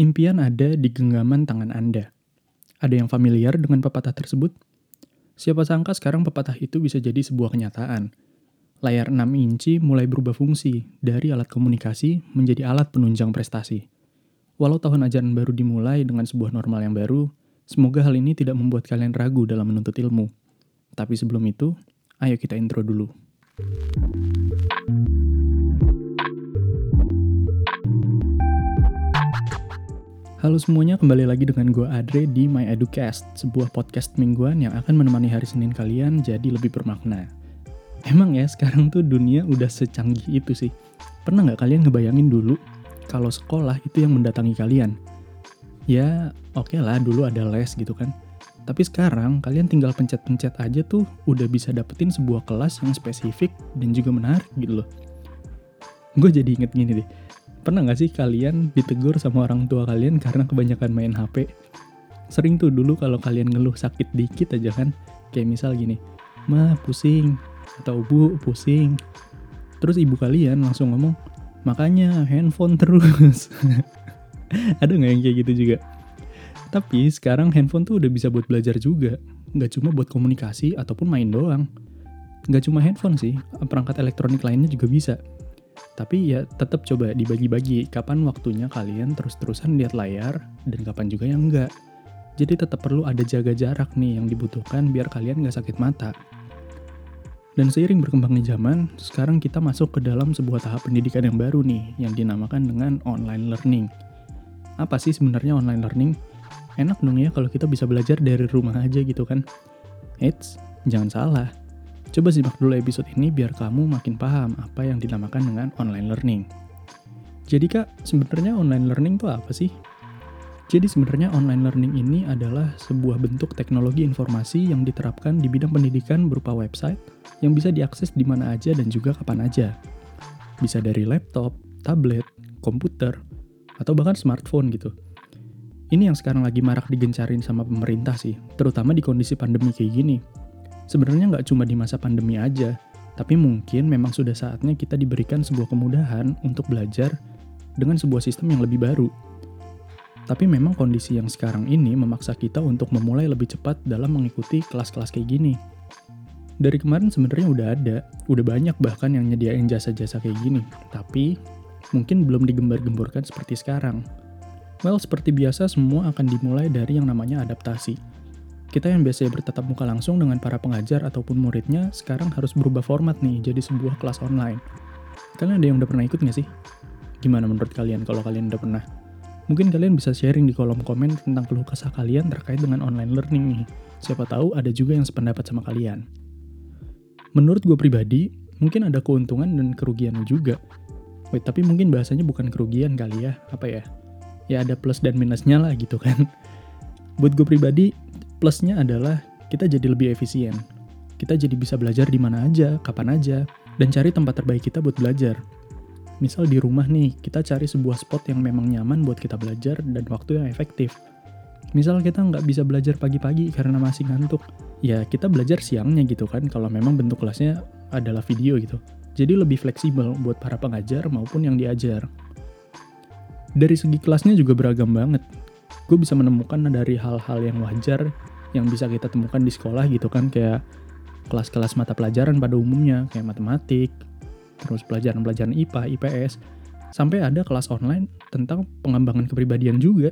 Impian ada di genggaman tangan Anda. Ada yang familiar dengan pepatah tersebut? Siapa sangka sekarang pepatah itu bisa jadi sebuah kenyataan. Layar 6 inci mulai berubah fungsi dari alat komunikasi menjadi alat penunjang prestasi. Walau tahun ajaran baru dimulai dengan sebuah normal yang baru, semoga hal ini tidak membuat kalian ragu dalam menuntut ilmu. Tapi sebelum itu, ayo kita intro dulu. Halo semuanya, kembali lagi dengan gue Adre di My Educast, sebuah podcast mingguan yang akan menemani hari Senin kalian jadi lebih bermakna. Emang ya, sekarang tuh dunia udah secanggih itu sih. Pernah nggak kalian ngebayangin dulu kalau sekolah itu yang mendatangi kalian? Ya, oke okay lah, dulu ada les gitu kan. Tapi sekarang kalian tinggal pencet-pencet aja tuh udah bisa dapetin sebuah kelas yang spesifik dan juga menarik gitu loh. Gue jadi inget gini deh, Pernah gak sih kalian ditegur sama orang tua kalian karena kebanyakan main HP? Sering tuh dulu kalau kalian ngeluh sakit dikit aja kan, kayak misal gini, Ma pusing, atau Bu pusing. Terus ibu kalian langsung ngomong, makanya handphone terus. Ada gak yang kayak gitu juga? Tapi sekarang handphone tuh udah bisa buat belajar juga. Gak cuma buat komunikasi ataupun main doang. Gak cuma handphone sih, perangkat elektronik lainnya juga bisa. Tapi ya tetap coba dibagi-bagi kapan waktunya kalian terus-terusan lihat layar dan kapan juga yang enggak. Jadi tetap perlu ada jaga jarak nih yang dibutuhkan biar kalian nggak sakit mata. Dan seiring berkembangnya zaman, sekarang kita masuk ke dalam sebuah tahap pendidikan yang baru nih, yang dinamakan dengan online learning. Apa sih sebenarnya online learning? Enak dong ya kalau kita bisa belajar dari rumah aja gitu kan. Eits, jangan salah. Coba simak dulu episode ini biar kamu makin paham apa yang dinamakan dengan online learning. Jadi kak, sebenarnya online learning itu apa sih? Jadi sebenarnya online learning ini adalah sebuah bentuk teknologi informasi yang diterapkan di bidang pendidikan berupa website yang bisa diakses di mana aja dan juga kapan aja. Bisa dari laptop, tablet, komputer, atau bahkan smartphone gitu. Ini yang sekarang lagi marak digencarin sama pemerintah sih, terutama di kondisi pandemi kayak gini sebenarnya nggak cuma di masa pandemi aja, tapi mungkin memang sudah saatnya kita diberikan sebuah kemudahan untuk belajar dengan sebuah sistem yang lebih baru. Tapi memang kondisi yang sekarang ini memaksa kita untuk memulai lebih cepat dalam mengikuti kelas-kelas kayak gini. Dari kemarin sebenarnya udah ada, udah banyak bahkan yang nyediain jasa-jasa kayak gini, tapi mungkin belum digembar-gemborkan seperti sekarang. Well, seperti biasa semua akan dimulai dari yang namanya adaptasi kita yang biasanya bertatap muka langsung dengan para pengajar ataupun muridnya sekarang harus berubah format nih jadi sebuah kelas online. Kalian ada yang udah pernah ikut nggak sih? Gimana menurut kalian kalau kalian udah pernah? Mungkin kalian bisa sharing di kolom komen tentang keluh kesah kalian terkait dengan online learning nih. Siapa tahu ada juga yang sependapat sama kalian. Menurut gue pribadi, mungkin ada keuntungan dan kerugiannya juga. Wait, tapi mungkin bahasanya bukan kerugian kali ya, apa ya? Ya ada plus dan minusnya lah gitu kan. Buat gue pribadi, Plusnya adalah kita jadi lebih efisien. Kita jadi bisa belajar di mana aja, kapan aja, dan cari tempat terbaik kita buat belajar. Misal di rumah nih, kita cari sebuah spot yang memang nyaman buat kita belajar dan waktu yang efektif. Misal kita nggak bisa belajar pagi-pagi karena masih ngantuk, ya kita belajar siangnya gitu kan kalau memang bentuk kelasnya adalah video gitu. Jadi lebih fleksibel buat para pengajar maupun yang diajar. Dari segi kelasnya juga beragam banget. Gue bisa menemukan dari hal-hal yang wajar yang bisa kita temukan di sekolah gitu kan kayak kelas-kelas mata pelajaran pada umumnya kayak matematik, terus pelajaran-pelajaran IPA, IPS, sampai ada kelas online tentang pengembangan kepribadian juga.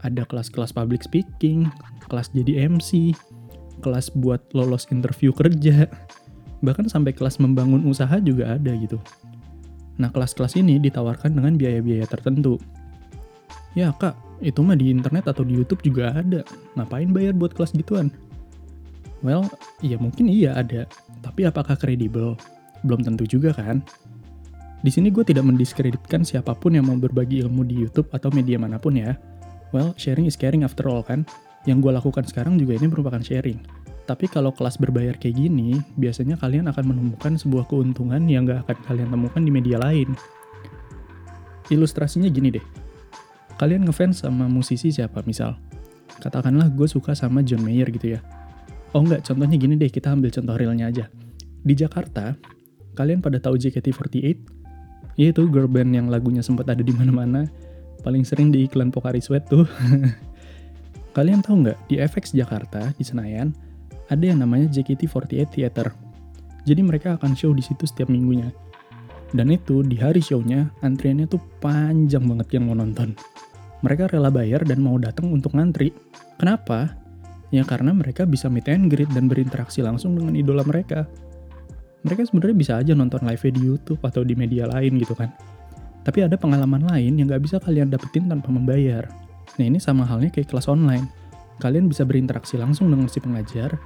Ada kelas-kelas public speaking, kelas jadi MC, kelas buat lolos interview kerja, bahkan sampai kelas membangun usaha juga ada gitu. Nah, kelas-kelas ini ditawarkan dengan biaya-biaya tertentu. Ya, Kak, itu mah di internet atau di YouTube juga ada. Ngapain bayar buat kelas gituan? Well, ya mungkin iya ada. Tapi apakah kredibel? Belum tentu juga kan? Di sini gue tidak mendiskreditkan siapa pun yang mau berbagi ilmu di YouTube atau media mana pun ya. Well, sharing is caring after all kan. Yang gue lakukan sekarang juga ini merupakan sharing. Tapi kalau kelas berbayar kayak gini, biasanya kalian akan menemukan sebuah keuntungan yang gak akan kalian temukan di media lain. Ilustrasinya gini deh, kalian ngefans sama musisi siapa misal? Katakanlah gue suka sama John Mayer gitu ya. Oh enggak, contohnya gini deh, kita ambil contoh realnya aja. Di Jakarta, kalian pada tahu JKT48? Iya itu girl band yang lagunya sempat ada di mana-mana. paling sering di iklan Pokari Sweat tuh. Kalian tahu nggak, di FX Jakarta, di Senayan, ada yang namanya JKT48 Theater. Jadi mereka akan show di situ setiap minggunya. Dan itu di hari show-nya, antriannya tuh panjang banget yang mau nonton. Mereka rela bayar dan mau datang untuk ngantri. Kenapa? Ya karena mereka bisa meet and greet dan berinteraksi langsung dengan idola mereka. Mereka sebenarnya bisa aja nonton live di YouTube atau di media lain gitu kan. Tapi ada pengalaman lain yang gak bisa kalian dapetin tanpa membayar. Nah ini sama halnya kayak kelas online. Kalian bisa berinteraksi langsung dengan si pengajar,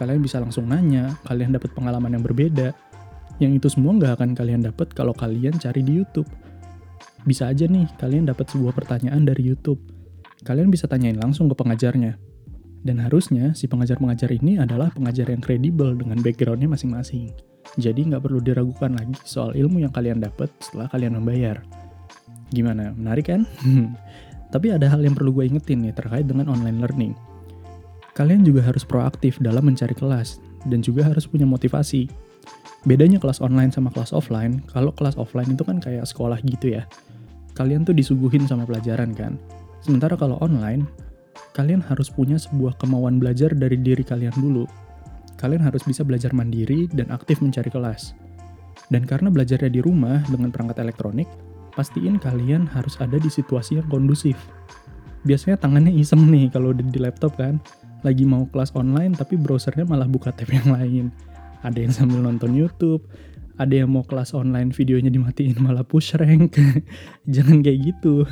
kalian bisa langsung nanya, kalian dapat pengalaman yang berbeda, yang itu semua nggak akan kalian dapat kalau kalian cari di YouTube. Bisa aja nih, kalian dapat sebuah pertanyaan dari YouTube. Kalian bisa tanyain langsung ke pengajarnya. Dan harusnya si pengajar-pengajar ini adalah pengajar yang kredibel dengan backgroundnya masing-masing. Jadi nggak perlu diragukan lagi soal ilmu yang kalian dapat setelah kalian membayar. Gimana, menarik kan? Tapi ada hal yang perlu gue ingetin nih terkait dengan online learning. Kalian juga harus proaktif dalam mencari kelas, dan juga harus punya motivasi Bedanya kelas online sama kelas offline, kalau kelas offline itu kan kayak sekolah gitu ya. Kalian tuh disuguhin sama pelajaran kan. Sementara kalau online, kalian harus punya sebuah kemauan belajar dari diri kalian dulu. Kalian harus bisa belajar mandiri dan aktif mencari kelas. Dan karena belajarnya di rumah dengan perangkat elektronik, pastiin kalian harus ada di situasi yang kondusif. Biasanya tangannya iseng nih kalau udah di laptop kan, lagi mau kelas online tapi browsernya malah buka tab yang lain ada yang sambil nonton YouTube, ada yang mau kelas online videonya dimatiin malah push rank. Jangan kayak gitu.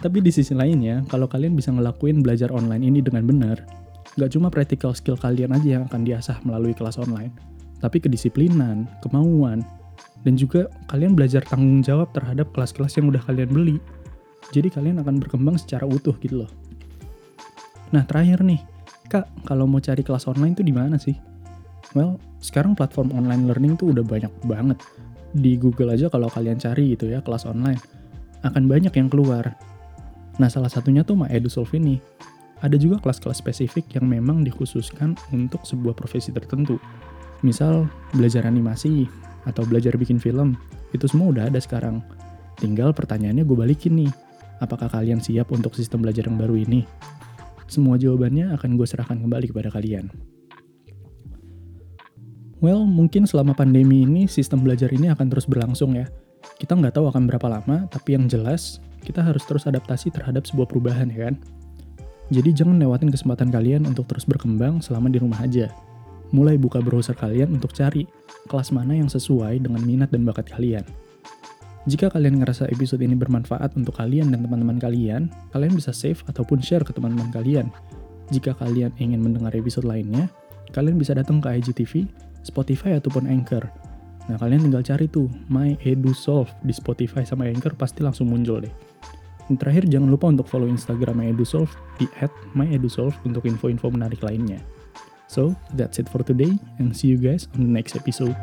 Tapi di sisi lainnya, kalau kalian bisa ngelakuin belajar online ini dengan benar, gak cuma practical skill kalian aja yang akan diasah melalui kelas online, tapi kedisiplinan, kemauan, dan juga kalian belajar tanggung jawab terhadap kelas-kelas yang udah kalian beli. Jadi kalian akan berkembang secara utuh gitu loh. Nah terakhir nih, kak kalau mau cari kelas online tuh di mana sih? Well, sekarang platform online learning tuh udah banyak banget. Di Google aja kalau kalian cari gitu ya kelas online, akan banyak yang keluar. Nah, salah satunya tuh MyEdusolve ini. Ada juga kelas-kelas spesifik yang memang dikhususkan untuk sebuah profesi tertentu. Misal, belajar animasi, atau belajar bikin film, itu semua udah ada sekarang. Tinggal pertanyaannya gue balikin nih, apakah kalian siap untuk sistem belajar yang baru ini? Semua jawabannya akan gue serahkan kembali kepada kalian. Well, mungkin selama pandemi ini sistem belajar ini akan terus berlangsung ya. Kita nggak tahu akan berapa lama, tapi yang jelas kita harus terus adaptasi terhadap sebuah perubahan ya kan. Jadi jangan lewatin kesempatan kalian untuk terus berkembang selama di rumah aja. Mulai buka browser kalian untuk cari kelas mana yang sesuai dengan minat dan bakat kalian. Jika kalian ngerasa episode ini bermanfaat untuk kalian dan teman-teman kalian, kalian bisa save ataupun share ke teman-teman kalian. Jika kalian ingin mendengar episode lainnya, kalian bisa datang ke IGTV Spotify ataupun Anchor. Nah, kalian tinggal cari tuh My Edu Solve di Spotify sama Anchor pasti langsung muncul deh. Dan terakhir jangan lupa untuk follow Instagram My Edu Solve di @myedusolve untuk info-info menarik lainnya. So, that's it for today and see you guys on the next episode.